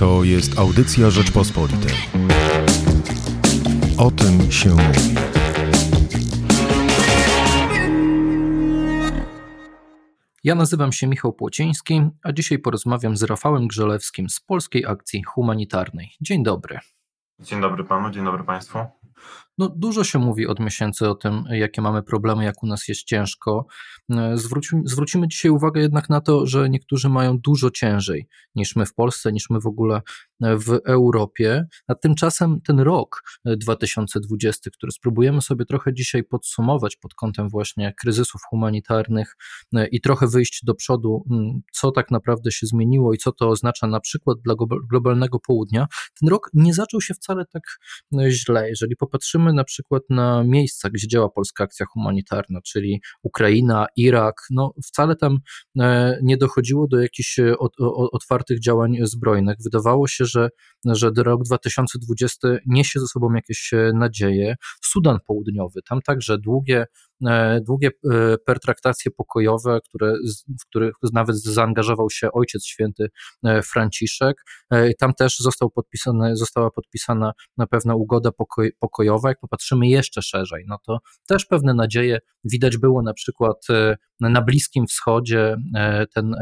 To jest audycja Rzeczpospolitej. O tym się mówi. Ja nazywam się Michał Płociński, a dzisiaj porozmawiam z Rafałem Grzelewskim z Polskiej Akcji Humanitarnej. Dzień dobry. Dzień dobry panu, dzień dobry państwu. No, dużo się mówi od miesięcy o tym, jakie mamy problemy, jak u nas jest ciężko. E, zwrócimy, zwrócimy dzisiaj uwagę jednak na to, że niektórzy mają dużo ciężej niż my w Polsce, niż my w ogóle e, w Europie. A tymczasem ten rok 2020, e, który spróbujemy sobie trochę dzisiaj podsumować pod kątem właśnie kryzysów humanitarnych i trochę wyjść do przodu, co tak naprawdę się zmieniło i co to oznacza na przykład dla globalnego południa, ten rok nie zaczął się wcale tak źle. Jeżeli popatrzymy na przykład na miejsca, gdzie działa polska akcja humanitarna, czyli Ukraina, Irak, no wcale tam e, nie dochodziło do jakichś e, otwartych działań zbrojnych. Wydawało się, że, że rok 2020 niesie ze sobą jakieś e, nadzieje. Sudan Południowy, tam także długie długie e, pertraktacje pokojowe, które, w których nawet zaangażował się Ojciec Święty e, Franciszek. Tam też został podpisany, została podpisana na pewno ugoda pokoj, pokojowa. Jak popatrzymy jeszcze szerzej, no to też pewne nadzieje widać było na przykład na Bliskim Wschodzie, ten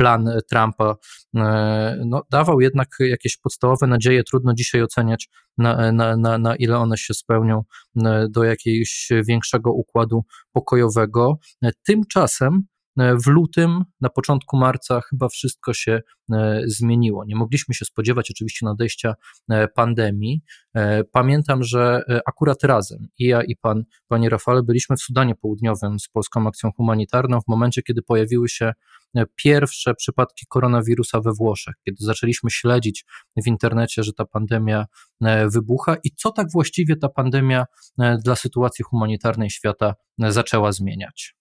plan Trumpa e, no, dawał jednak jakieś podstawowe nadzieje. Trudno dzisiaj oceniać, na, na, na, na ile one się spełnią e, do jakiegoś większego układu pokojowego. E, tymczasem w lutym, na początku marca, chyba wszystko się e, zmieniło. Nie mogliśmy się spodziewać oczywiście nadejścia e, pandemii. E, pamiętam, że akurat razem, i ja, i pan, panie Rafale, byliśmy w Sudanie Południowym z Polską Akcją Humanitarną w momencie, kiedy pojawiły się pierwsze przypadki koronawirusa we Włoszech, kiedy zaczęliśmy śledzić w internecie, że ta pandemia wybucha i co tak właściwie ta pandemia dla sytuacji humanitarnej świata zaczęła zmieniać.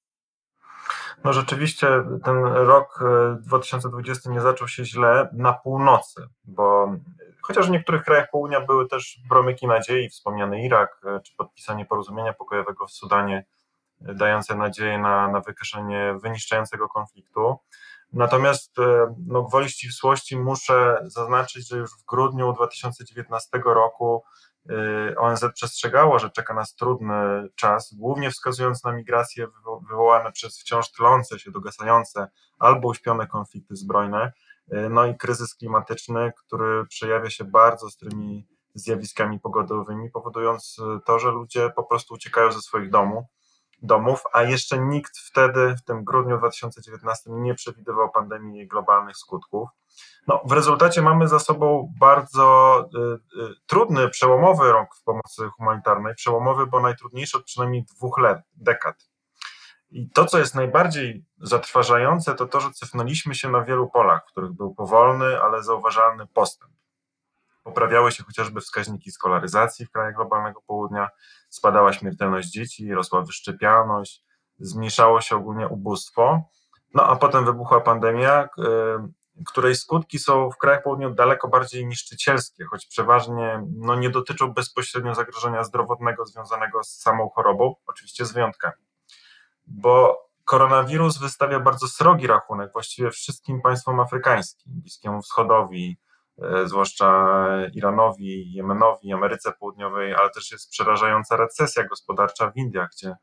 No rzeczywiście ten rok 2020 e, nie zaczął się źle na północy, bo chociaż w niektórych krajach południa były też promyki nadziei, wspomniany Irak, e, czy podpisanie porozumienia pokojowego w Sudanie, e, dające nadzieję na, na wykaszenie wyniszczającego konfliktu. Natomiast no, gwoli ścisłości muszę zaznaczyć, że już w grudniu 2019 roku ONZ przestrzegało, że czeka nas trudny czas, głównie wskazując na migracje wywołane przez wciąż tlące się, dogasające albo uśpione konflikty zbrojne, y, no i kryzys klimatyczny, który przejawia się bardzo ostrymi zjawiskami pogodowymi, powodując to, że ludzie po prostu uciekają ze swoich domów, domów, a jeszcze nikt wtedy, w tym grudniu 2019, nie przewidywał pandemii i globalnych skutków. No, w rezultacie mamy za sobą bardzo y, y, trudny, przełomowy rok w pomocy humanitarnej. Przełomowy, bo najtrudniejszy od przynajmniej dwóch lat, dekad. I to, co jest najbardziej zatrważające, to to, że cofnęliśmy się na wielu polach, w których był powolny, ale zauważalny postęp. Poprawiały się chociażby wskaźniki skolaryzacji w krajach globalnego południa, spadała śmiertelność dzieci, rosła wyszczepialność, zmniejszało się ogólnie ubóstwo. No a potem wybuchła pandemia, y, której skutki są w krajach południowych daleko bardziej niszczycielskie, choć przeważnie no, nie dotyczą bezpośrednio zagrożenia zdrowotnego związanego z samą chorobą, oczywiście z wyjątkami. Bo koronawirus wystawia bardzo srogi rachunek właściwie wszystkim państwom afrykańskim, Bliskiemu Wschodowi, zwłaszcza Iranowi, Jemenowi, Ameryce Południowej, ale też jest przerażająca recesja gospodarcza w Indiach, gdzie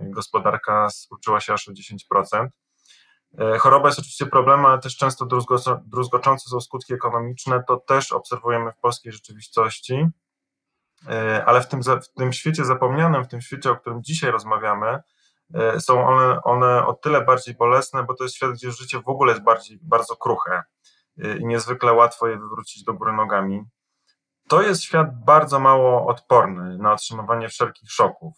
gospodarka skurczyła się aż o 10%. E, choroba jest oczywiście problemem, ale też często druzgoczące są skutki ekonomiczne. To też obserwujemy w polskiej rzeczywistości. E, ale w tym, w tym świecie zapomnianym, w tym świecie, o którym dzisiaj rozmawiamy, e, są one, one o tyle bardziej bolesne, bo to jest świat, gdzie życie w ogóle jest bardziej, bardzo kruche i niezwykle łatwo je wywrócić do góry nogami. To jest świat bardzo mało odporny na otrzymywanie wszelkich szoków,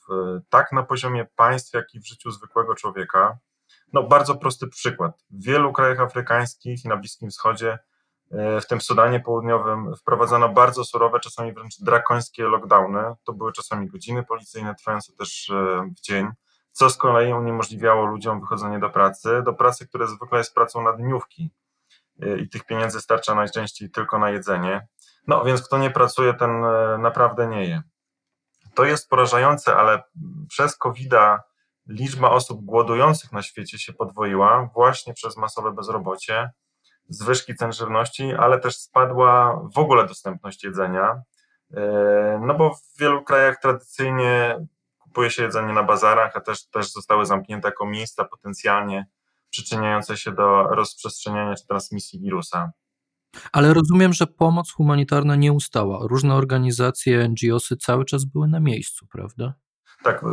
tak na poziomie państw, jak i w życiu zwykłego człowieka. No, bardzo prosty przykład. W wielu krajach afrykańskich i na Bliskim Wschodzie, e, w tym Sudanie Południowym, wprowadzono bardzo surowe, czasami wręcz drakońskie lockdowny. To były czasami godziny policyjne, trwające też w dzień, co z kolei uniemożliwiało ludziom wychodzenie do pracy, do pracy, która zwykle jest pracą na dniówki. E, I tych pieniędzy starcza najczęściej tylko na jedzenie. No więc kto nie pracuje, ten naprawdę nie je. To jest porażające, ale przez COVID-a liczba osób głodujących na świecie się podwoiła właśnie przez masowe bezrobocie. zwyżki cen żywności, ale też spadła w ogóle dostępność jedzenia. No bo w wielu krajach tradycyjnie kupuje się jedzenie na bazarach, a też, też zostały zamknięte jako miejsca potencjalnie przyczyniające się do rozprzestrzeniania czy transmisji wirusa. Ale rozumiem, że pomoc humanitarna nie ustała. Różne organizacje, NGOsy cały czas były na miejscu, prawda? Tak,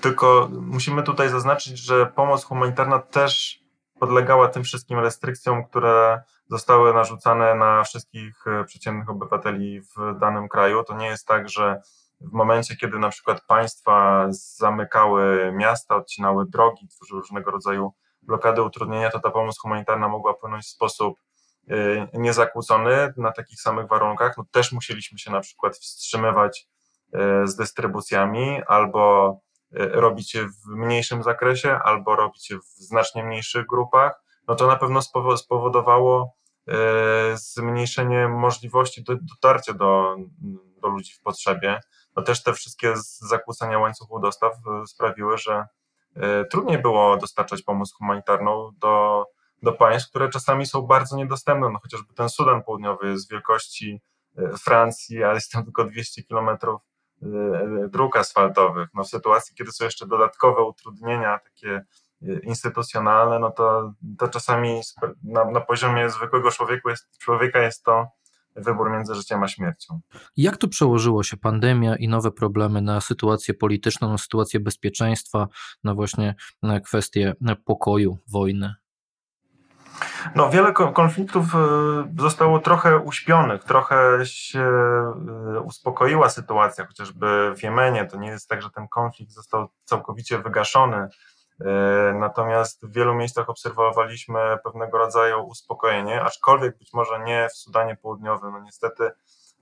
tylko musimy tutaj zaznaczyć, że pomoc humanitarna też podlegała tym wszystkim restrykcjom, które zostały narzucane na wszystkich e, przeciętnych obywateli w danym kraju. To nie jest tak, że w momencie, kiedy na przykład państwa zamykały miasta, odcinały drogi, tworzyły różnego rodzaju blokady, utrudnienia, to ta pomoc humanitarna mogła płynąć w sposób y, niezakłócony na takich samych warunkach. No też musieliśmy się na przykład wstrzymywać y, z dystrybucjami albo y, robić je w mniejszym zakresie, albo robić je w znacznie mniejszych grupach, no to na pewno spowodowało zmniejszenie możliwości dotarcia do, do ludzi w potrzebie. No też te wszystkie zakłócenia łańcuchu dostaw sprawiły, że trudniej było dostarczać pomoc humanitarną do, do państw, które czasami są bardzo niedostępne. No chociażby ten Sudan Południowy jest wielkości e, Francji, a jest tam tylko 200 kilometrów e, dróg asfaltowych. No w sytuacji, kiedy są jeszcze dodatkowe utrudnienia, takie instytucjonalne, no to, to czasami na, na poziomie zwykłego człowieka jest, człowieka jest to wybór między życiem a śmiercią. Jak to przełożyło się pandemia i nowe problemy na sytuację polityczną, na sytuację bezpieczeństwa, na właśnie na kwestie pokoju, wojny? No, wiele konfliktów e, zostało trochę uśpionych, trochę się e, uspokoiła sytuacja, chociażby w Jemenie. To nie jest tak, że ten konflikt został całkowicie wygaszony natomiast w wielu miejscach obserwowaliśmy pewnego rodzaju uspokojenie, aczkolwiek być może nie w Sudanie Południowym. No niestety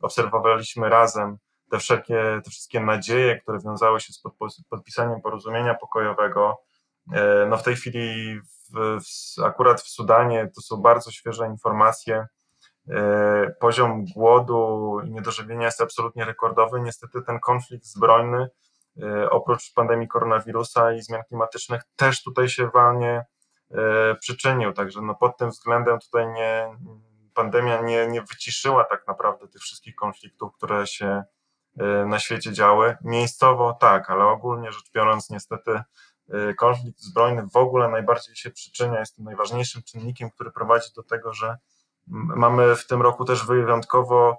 obserwowaliśmy razem te wszelkie, te wszystkie nadzieje, które wiązały się z podpisaniem porozumienia pokojowego. E, no w tej chwili w, w, akurat w Sudanie to są bardzo świeże informacje. E, poziom głodu i niedożywienia jest absolutnie rekordowy. Niestety ten konflikt zbrojny E, oprócz pandemii koronawirusa i zmian klimatycznych też tutaj się walnie e, przyczynił. Także no pod tym względem tutaj nie, pandemia nie, nie wyciszyła tak naprawdę tych wszystkich konfliktów, które się e, na świecie działy. Miejscowo tak, ale ogólnie rzecz biorąc, niestety konflikt zbrojny w ogóle najbardziej się przyczynia, jest tym najważniejszym czynnikiem, który prowadzi do tego, że mamy w tym roku też wyjątkowo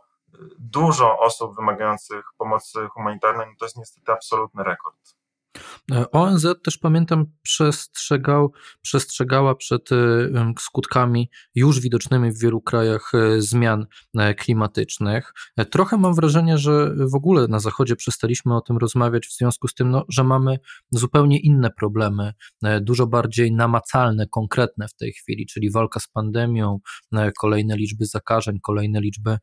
dużo osób wymagających pomocy humanitarnej, no to jest niestety absolutny rekord. E, ONZ też pamiętam przestrzegał, przestrzegała przed e, skutkami już widocznymi w wielu krajach e, zmian klimatycznych. Trochę mam wrażenie, że w ogóle na Zachodzie przestaliśmy o tym rozmawiać w związku z tym, no, że mamy zupełnie inne problemy, dużo bardziej namacalne, konkretne w tej chwili, czyli walka z pandemią, kolejne liczby zakażeń, kolejne liczby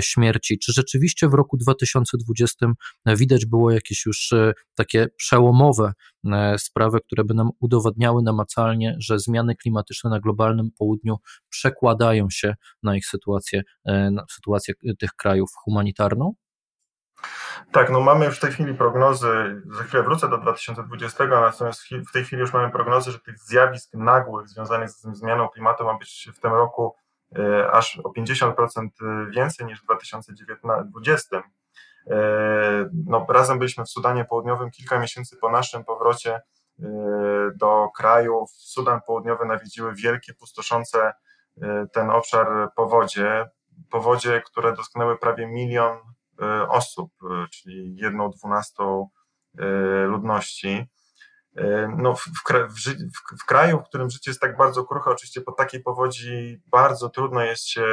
śmierci. Czy rzeczywiście w roku 2020 widać było jakieś już takie przełomowe E, sprawy, które by nam udowadniały namacalnie, że zmiany klimatyczne na globalnym południu przekładają się na ich sytuację, e, na sytuację tych krajów humanitarną? Tak, no mamy już w tej chwili prognozy, za chwilę wrócę do 2020, natomiast w tej chwili już mamy prognozy, że tych zjawisk nagłych związanych z zmianą klimatu ma być w tym roku e, aż o 50% więcej niż w 2020. E, no, razem byliśmy w Sudanie Południowym kilka miesięcy po naszym powrocie e, do kraju. Sudan Południowy nawiedziły wielkie, pustoszące e, ten obszar powodzie. Powodzie, które dotknęły prawie milion osób, czyli jedną dwunastą ludności. No, w, w, w, kraju, w którym życie jest tak bardzo kruche, oczywiście po takiej powodzi bardzo trudno jest się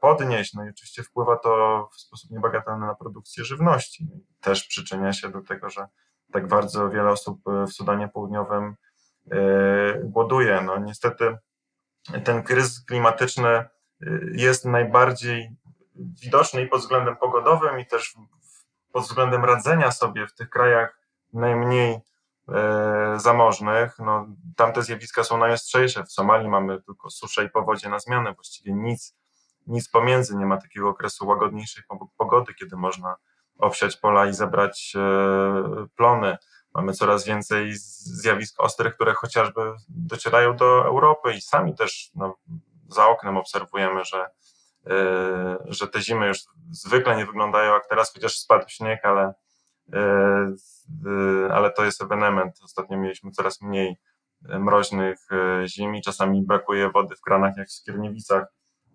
podnieść. No i oczywiście wpływa to w sposób niebagatelny na produkcję żywności. No też przyczynia się do tego, że tak bardzo wiele osób e, w Sudanie Południowym e, głoduje. No niestety ten kryzys klimatyczny jest najbardziej widoczny i pod względem pogodowym, i też pod względem radzenia sobie w tych krajach najmniej zamożnych. No, tamte zjawiska są najostrzejsze. W Somalii mamy tylko suszę i powodzie na zmianę, właściwie nic nic pomiędzy, nie ma takiego okresu łagodniejszej pogody, kiedy można obsiać pola i zebrać e, plony. Mamy coraz więcej zjawisk ostrych, które chociażby docierają do Europy i sami też no, za oknem obserwujemy, że, że te zimy już zwykle nie wyglądają jak teraz, chociaż spadł śnieg, ale, ale to jest ewenement. Ostatnio mieliśmy coraz mniej mroźnych zim i czasami brakuje wody w kranach, jak w Skierniewicach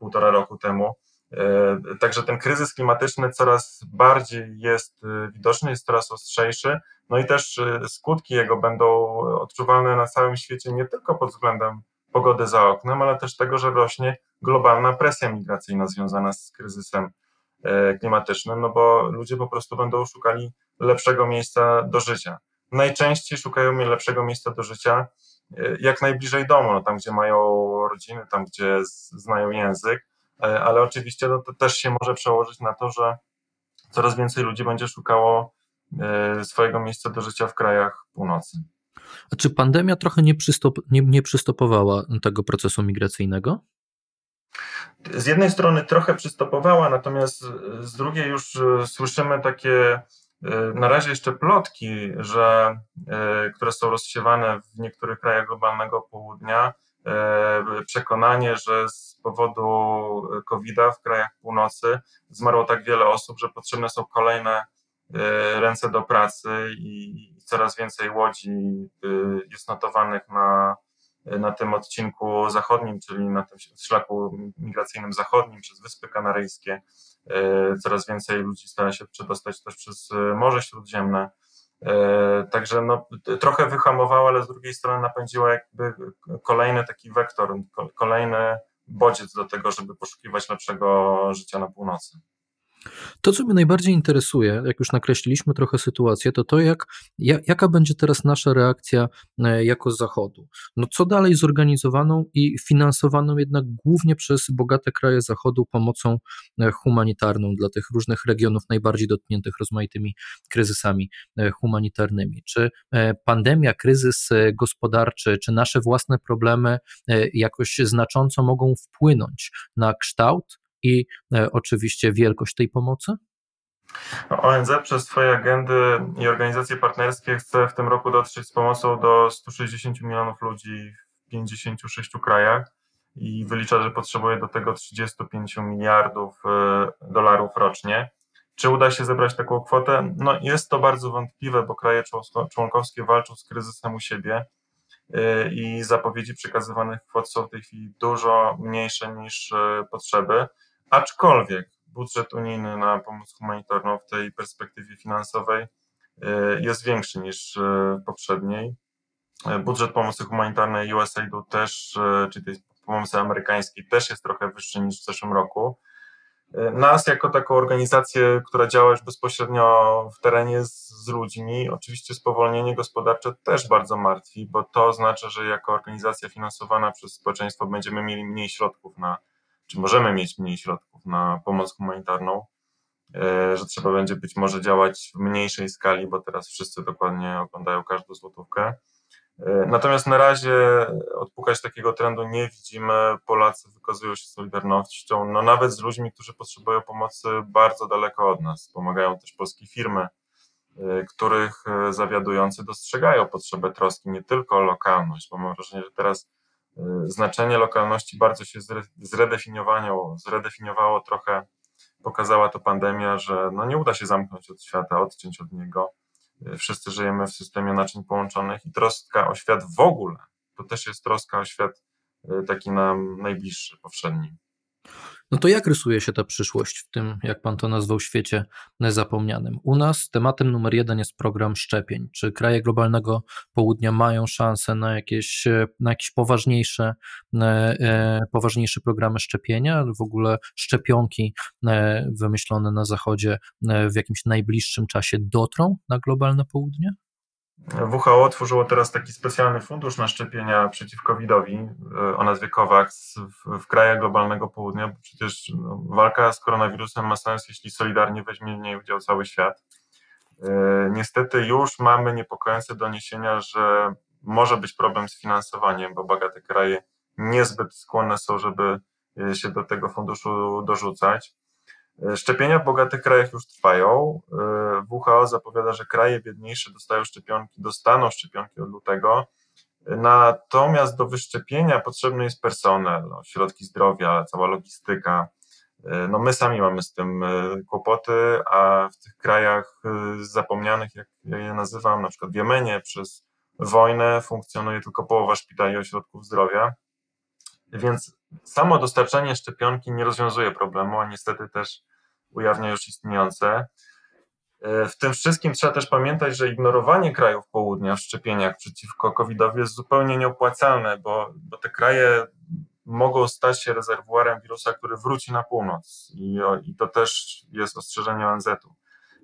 półtora roku temu. E, także ten kryzys klimatyczny coraz bardziej jest e, widoczny, jest coraz ostrzejszy, no i też e, skutki jego będą odczuwalne na całym świecie nie tylko pod względem pogody za oknem, ale też tego, że rośnie globalna presja migracyjna związana z kryzysem klimatycznym, no bo ludzie po prostu będą szukali lepszego miejsca do życia. Najczęściej szukają lepszego miejsca do życia jak najbliżej domu, no tam gdzie mają rodziny, tam gdzie znają język, E, ale oczywiście no, to też się może przełożyć na to, że coraz więcej ludzi będzie szukało e, swojego miejsca do życia w krajach północy. A czy pandemia trochę nie, przystop, nie, nie przystopowała tego procesu migracyjnego? Z jednej strony trochę przystopowała, natomiast z drugiej już e, słyszymy takie na razie jeszcze plotki, że, które są rozsiewane w niektórych krajach globalnego południa, przekonanie, że z powodu COVID-a w krajach północy zmarło tak wiele osób, że potrzebne są kolejne e, ręce do pracy i coraz więcej łodzi e, jest notowanych na, na tym odcinku zachodnim, czyli na tym szlaku migracyjnym zachodnim przez Wyspy Kanaryjskie. E, coraz więcej ludzi stara się przedostać też przez Morze Śródziemne. Także no, trochę wyhamowała, ale z drugiej strony napędziła jakby kolejny taki wektor, kolejny bodziec do tego, żeby poszukiwać lepszego życia na północy. To, co mnie najbardziej interesuje, jak już nakreśliliśmy trochę sytuację, to to, jak, jaka będzie teraz nasza reakcja e, jako Zachodu. No, co dalej zorganizowaną i finansowaną jednak głównie przez bogate kraje Zachodu pomocą e, humanitarną dla tych różnych regionów najbardziej dotkniętych rozmaitymi kryzysami e, humanitarnymi. Czy pandemia, kryzys gospodarczy, czy nasze własne problemy jakoś znacząco mogą wpłynąć na kształt i e, oczywiście wielkość tej pomocy? No, ONZ przez swoje agendy i organizacje partnerskie chce w tym roku dotrzeć z pomocą do 160 milionów ludzi w 56 krajach i wylicza, że potrzebuje do tego 35 miliardów e, dolarów rocznie. Czy uda się zebrać taką kwotę? No jest to bardzo wątpliwe, bo kraje członkowskie walczą z kryzysem u siebie e, i zapowiedzi przekazywanych kwot są w tej chwili dużo mniejsze niż potrzeby. Aczkolwiek budżet unijny na pomoc humanitarną w tej perspektywie finansowej e, jest większy niż e, poprzedniej. E, budżet pomocy humanitarnej USAID-u też, czyli tej pomocy amerykańskiej, też jest trochę wyższy niż w zeszłym roku. Nas, jako taką organizację, która działa już bezpośrednio w terenie z, z, ludźmi, oczywiście spowolnienie gospodarcze też bardzo martwi, bo to oznacza, że jako organizacja finansowana przez społeczeństwo będziemy mieli mniej środków na czy możemy mieć mniej środków na pomoc humanitarną, e, że trzeba będzie być może działać w mniejszej skali, bo teraz wszyscy dokładnie oglądają każdą złotówkę. E, natomiast na razie odpukać takiego trendu nie widzimy. Polacy wykazują się solidarnością, no nawet z ludźmi, którzy potrzebują pomocy bardzo daleko od nas. Pomagają też polskie firmy, e, których zawiadujący dostrzegają potrzebę troski nie tylko lokalność, bo mam wrażenie, że teraz znaczenie lokalności bardzo się zredefiniowało, zredefiniowało trochę, pokazała to pandemia, że no nie uda się zamknąć od świata, odciąć od niego. Wszyscy żyjemy w systemie naczyń połączonych i troska o świat w ogóle, to też jest troska o świat y, taki nam najbliższy, powszedni. No to jak rysuje się ta przyszłość w tym, jak pan to nazwał, świecie zapomnianym? U nas tematem numer jeden jest program szczepień. Czy kraje globalnego południa mają szansę na jakieś, na jakieś poważniejsze, e, e, poważniejsze programy szczepienia? W ogóle szczepionki e, wymyślone na Zachodzie w jakimś najbliższym czasie dotrą na globalne południe? WHO tworzyło teraz taki specjalny fundusz na szczepienia przeciw COVID-owi e, o nazwie COVAX w, w krajach globalnego południa, bo przecież no, walka z koronawirusem ma sens, jeśli solidarnie weźmie w niej udział cały świat. E, niestety już mamy niepokojące doniesienia, że może być problem z finansowaniem, bo bogate kraje niezbyt skłonne są, żeby e, się do tego funduszu dorzucać. Szczepienia w bogatych krajach już trwają. WHO zapowiada, że kraje biedniejsze dostają szczepionki, dostaną szczepionki od lutego. Natomiast do wyszczepienia potrzebny jest personel, no, środki zdrowia, cała logistyka. No my sami mamy z tym kłopoty, a w tych krajach zapomnianych, jak ja je nazywam, na przykład w Jemenie przez wojnę funkcjonuje tylko połowa szpitali ośrodków zdrowia. Więc samo dostarczanie szczepionki nie rozwiązuje problemu, a niestety też ujawnia już istniejące. E, w tym wszystkim trzeba też pamiętać, że ignorowanie krajów południa w szczepieniach przeciwko COVID-owi jest zupełnie nieopłacalne, bo, bo te kraje mogą stać się rezerwuarem wirusa, który wróci na północ. I, i to też jest ostrzeżenie ONZ-u.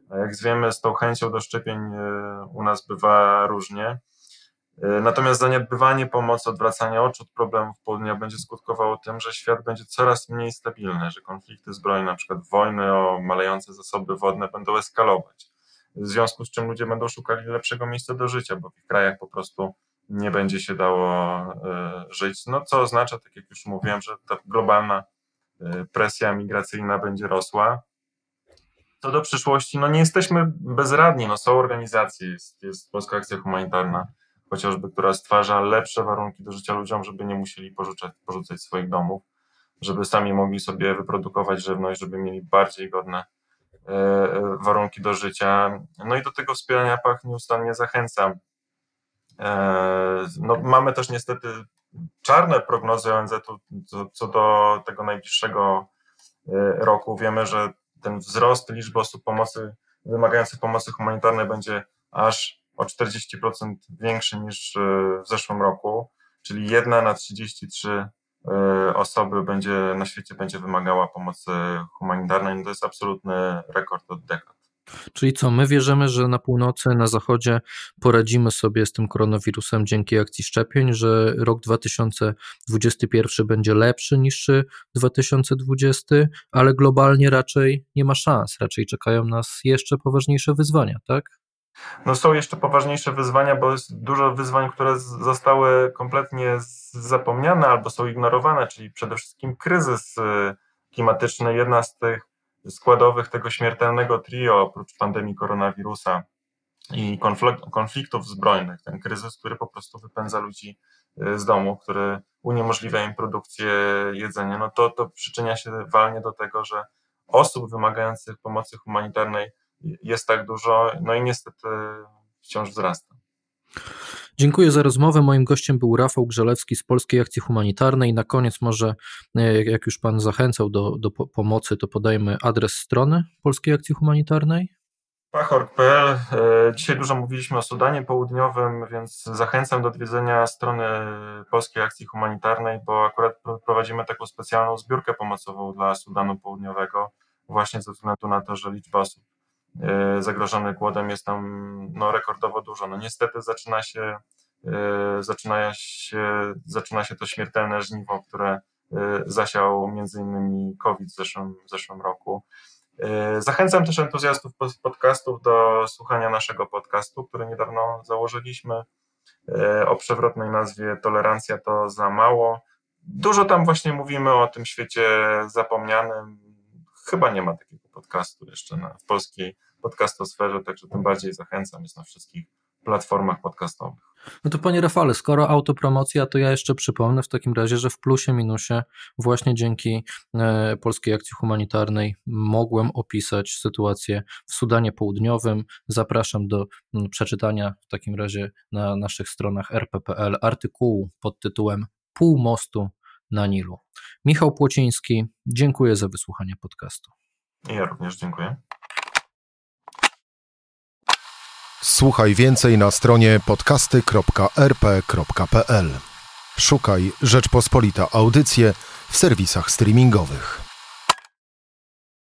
Jak wiemy, z tą chęcią do szczepień e, u nas bywa różnie. E, natomiast zaniedbywanie pomocy, odwracanie oczu od problemów południa będzie skutkowało tym, że świat będzie coraz mniej stabilny, że konflikty zbrojne, na przykład wojny o malejące zasoby wodne będą eskalować. W związku z czym ludzie będą szukali lepszego miejsca do życia, bo w ich krajach po prostu nie będzie się dało e, żyć. No co oznacza, tak jak już mówiłem, że ta globalna e, presja migracyjna będzie rosła. Co do przyszłości, no nie jesteśmy bezradni, no są organizacje, jest, jest Polska Akcja Humanitarna, chociażby, która stwarza lepsze warunki do życia ludziom, żeby nie musieli porzucać, porzucać swoich domów, żeby sami mogli sobie wyprodukować żywność, żeby mieli bardziej godne e, e, warunki do życia. No i do tego wspierania PAC nieustannie zachęcam. E, no, mamy też niestety czarne prognozy ONZ-u co do tego najbliższego roku. Wiemy, że ten wzrost liczby osób pomocy, wymagających pomocy humanitarnej będzie aż o 40% większy niż e, w zeszłym roku, czyli jedna na 33 e, osoby będzie na świecie będzie wymagała pomocy humanitarnej. No to jest absolutny rekord od dekad. Czyli co, my wierzymy, że na północy, na zachodzie poradzimy sobie z tym koronawirusem dzięki akcji szczepień, że rok 2021 będzie lepszy niż 2020, ale globalnie raczej nie ma szans, raczej czekają nas jeszcze poważniejsze wyzwania, tak? No są jeszcze poważniejsze wyzwania, bo jest dużo wyzwań, które zostały kompletnie zapomniane albo są ignorowane, czyli przede wszystkim kryzys y, klimatyczny. Jedna z tych składowych tego śmiertelnego trio, oprócz pandemii koronawirusa i konfliktów zbrojnych, ten kryzys, który po prostu wypędza ludzi y, z domu, który uniemożliwia im produkcję jedzenia, no to, to przyczynia się walnie do tego, że osób wymagających pomocy humanitarnej jest tak dużo, no i niestety wciąż wzrasta. Dziękuję za rozmowę. Moim gościem był Rafał Grzelewski z Polskiej Akcji Humanitarnej. Na koniec może, e, jak już Pan zachęcał do, do pomocy, to podajmy adres strony Polskiej Akcji Humanitarnej. Pachorg.pl. E, dzisiaj dużo mówiliśmy o Sudanie Południowym, więc zachęcam do odwiedzenia strony Polskiej Akcji Humanitarnej, bo akurat prowadzimy taką specjalną zbiórkę pomocową dla Sudanu Południowego, właśnie ze względu na to, że liczba osób zagrożonych głodem jest tam no, rekordowo dużo. No niestety zaczyna się, e, zaczyna się, zaczyna się to śmiertelne żniwo, które e, zasiał między innymi COVID w zeszłym, w zeszłym roku. Zachęcam też entuzjastów podcastów do słuchania naszego podcastu, który niedawno założyliśmy o przewrotnej nazwie Tolerancja to za mało. Dużo tam właśnie mówimy o tym świecie zapomnianym. Chyba nie ma takiego podcastu jeszcze na, w polskiej podcastosferze, także tym bardziej zachęcam, jest na wszystkich platformach podcastowych. No to panie Rafale, skoro autopromocja, to ja jeszcze przypomnę w takim razie, że w plusie minusie właśnie dzięki e, Polskiej Akcji Humanitarnej mogłem opisać sytuację w Sudanie Południowym. Zapraszam do przeczytania w takim razie na naszych stronach rp.pl artykułu pod tytułem Pół mostu na Nilu. Michał Płociński, dziękuję za wysłuchanie podcastu. Ja również dziękuję. Słuchaj więcej na stronie podcasty.rp.pl. Szukaj Rzeczpospolita Audycje w serwisach streamingowych.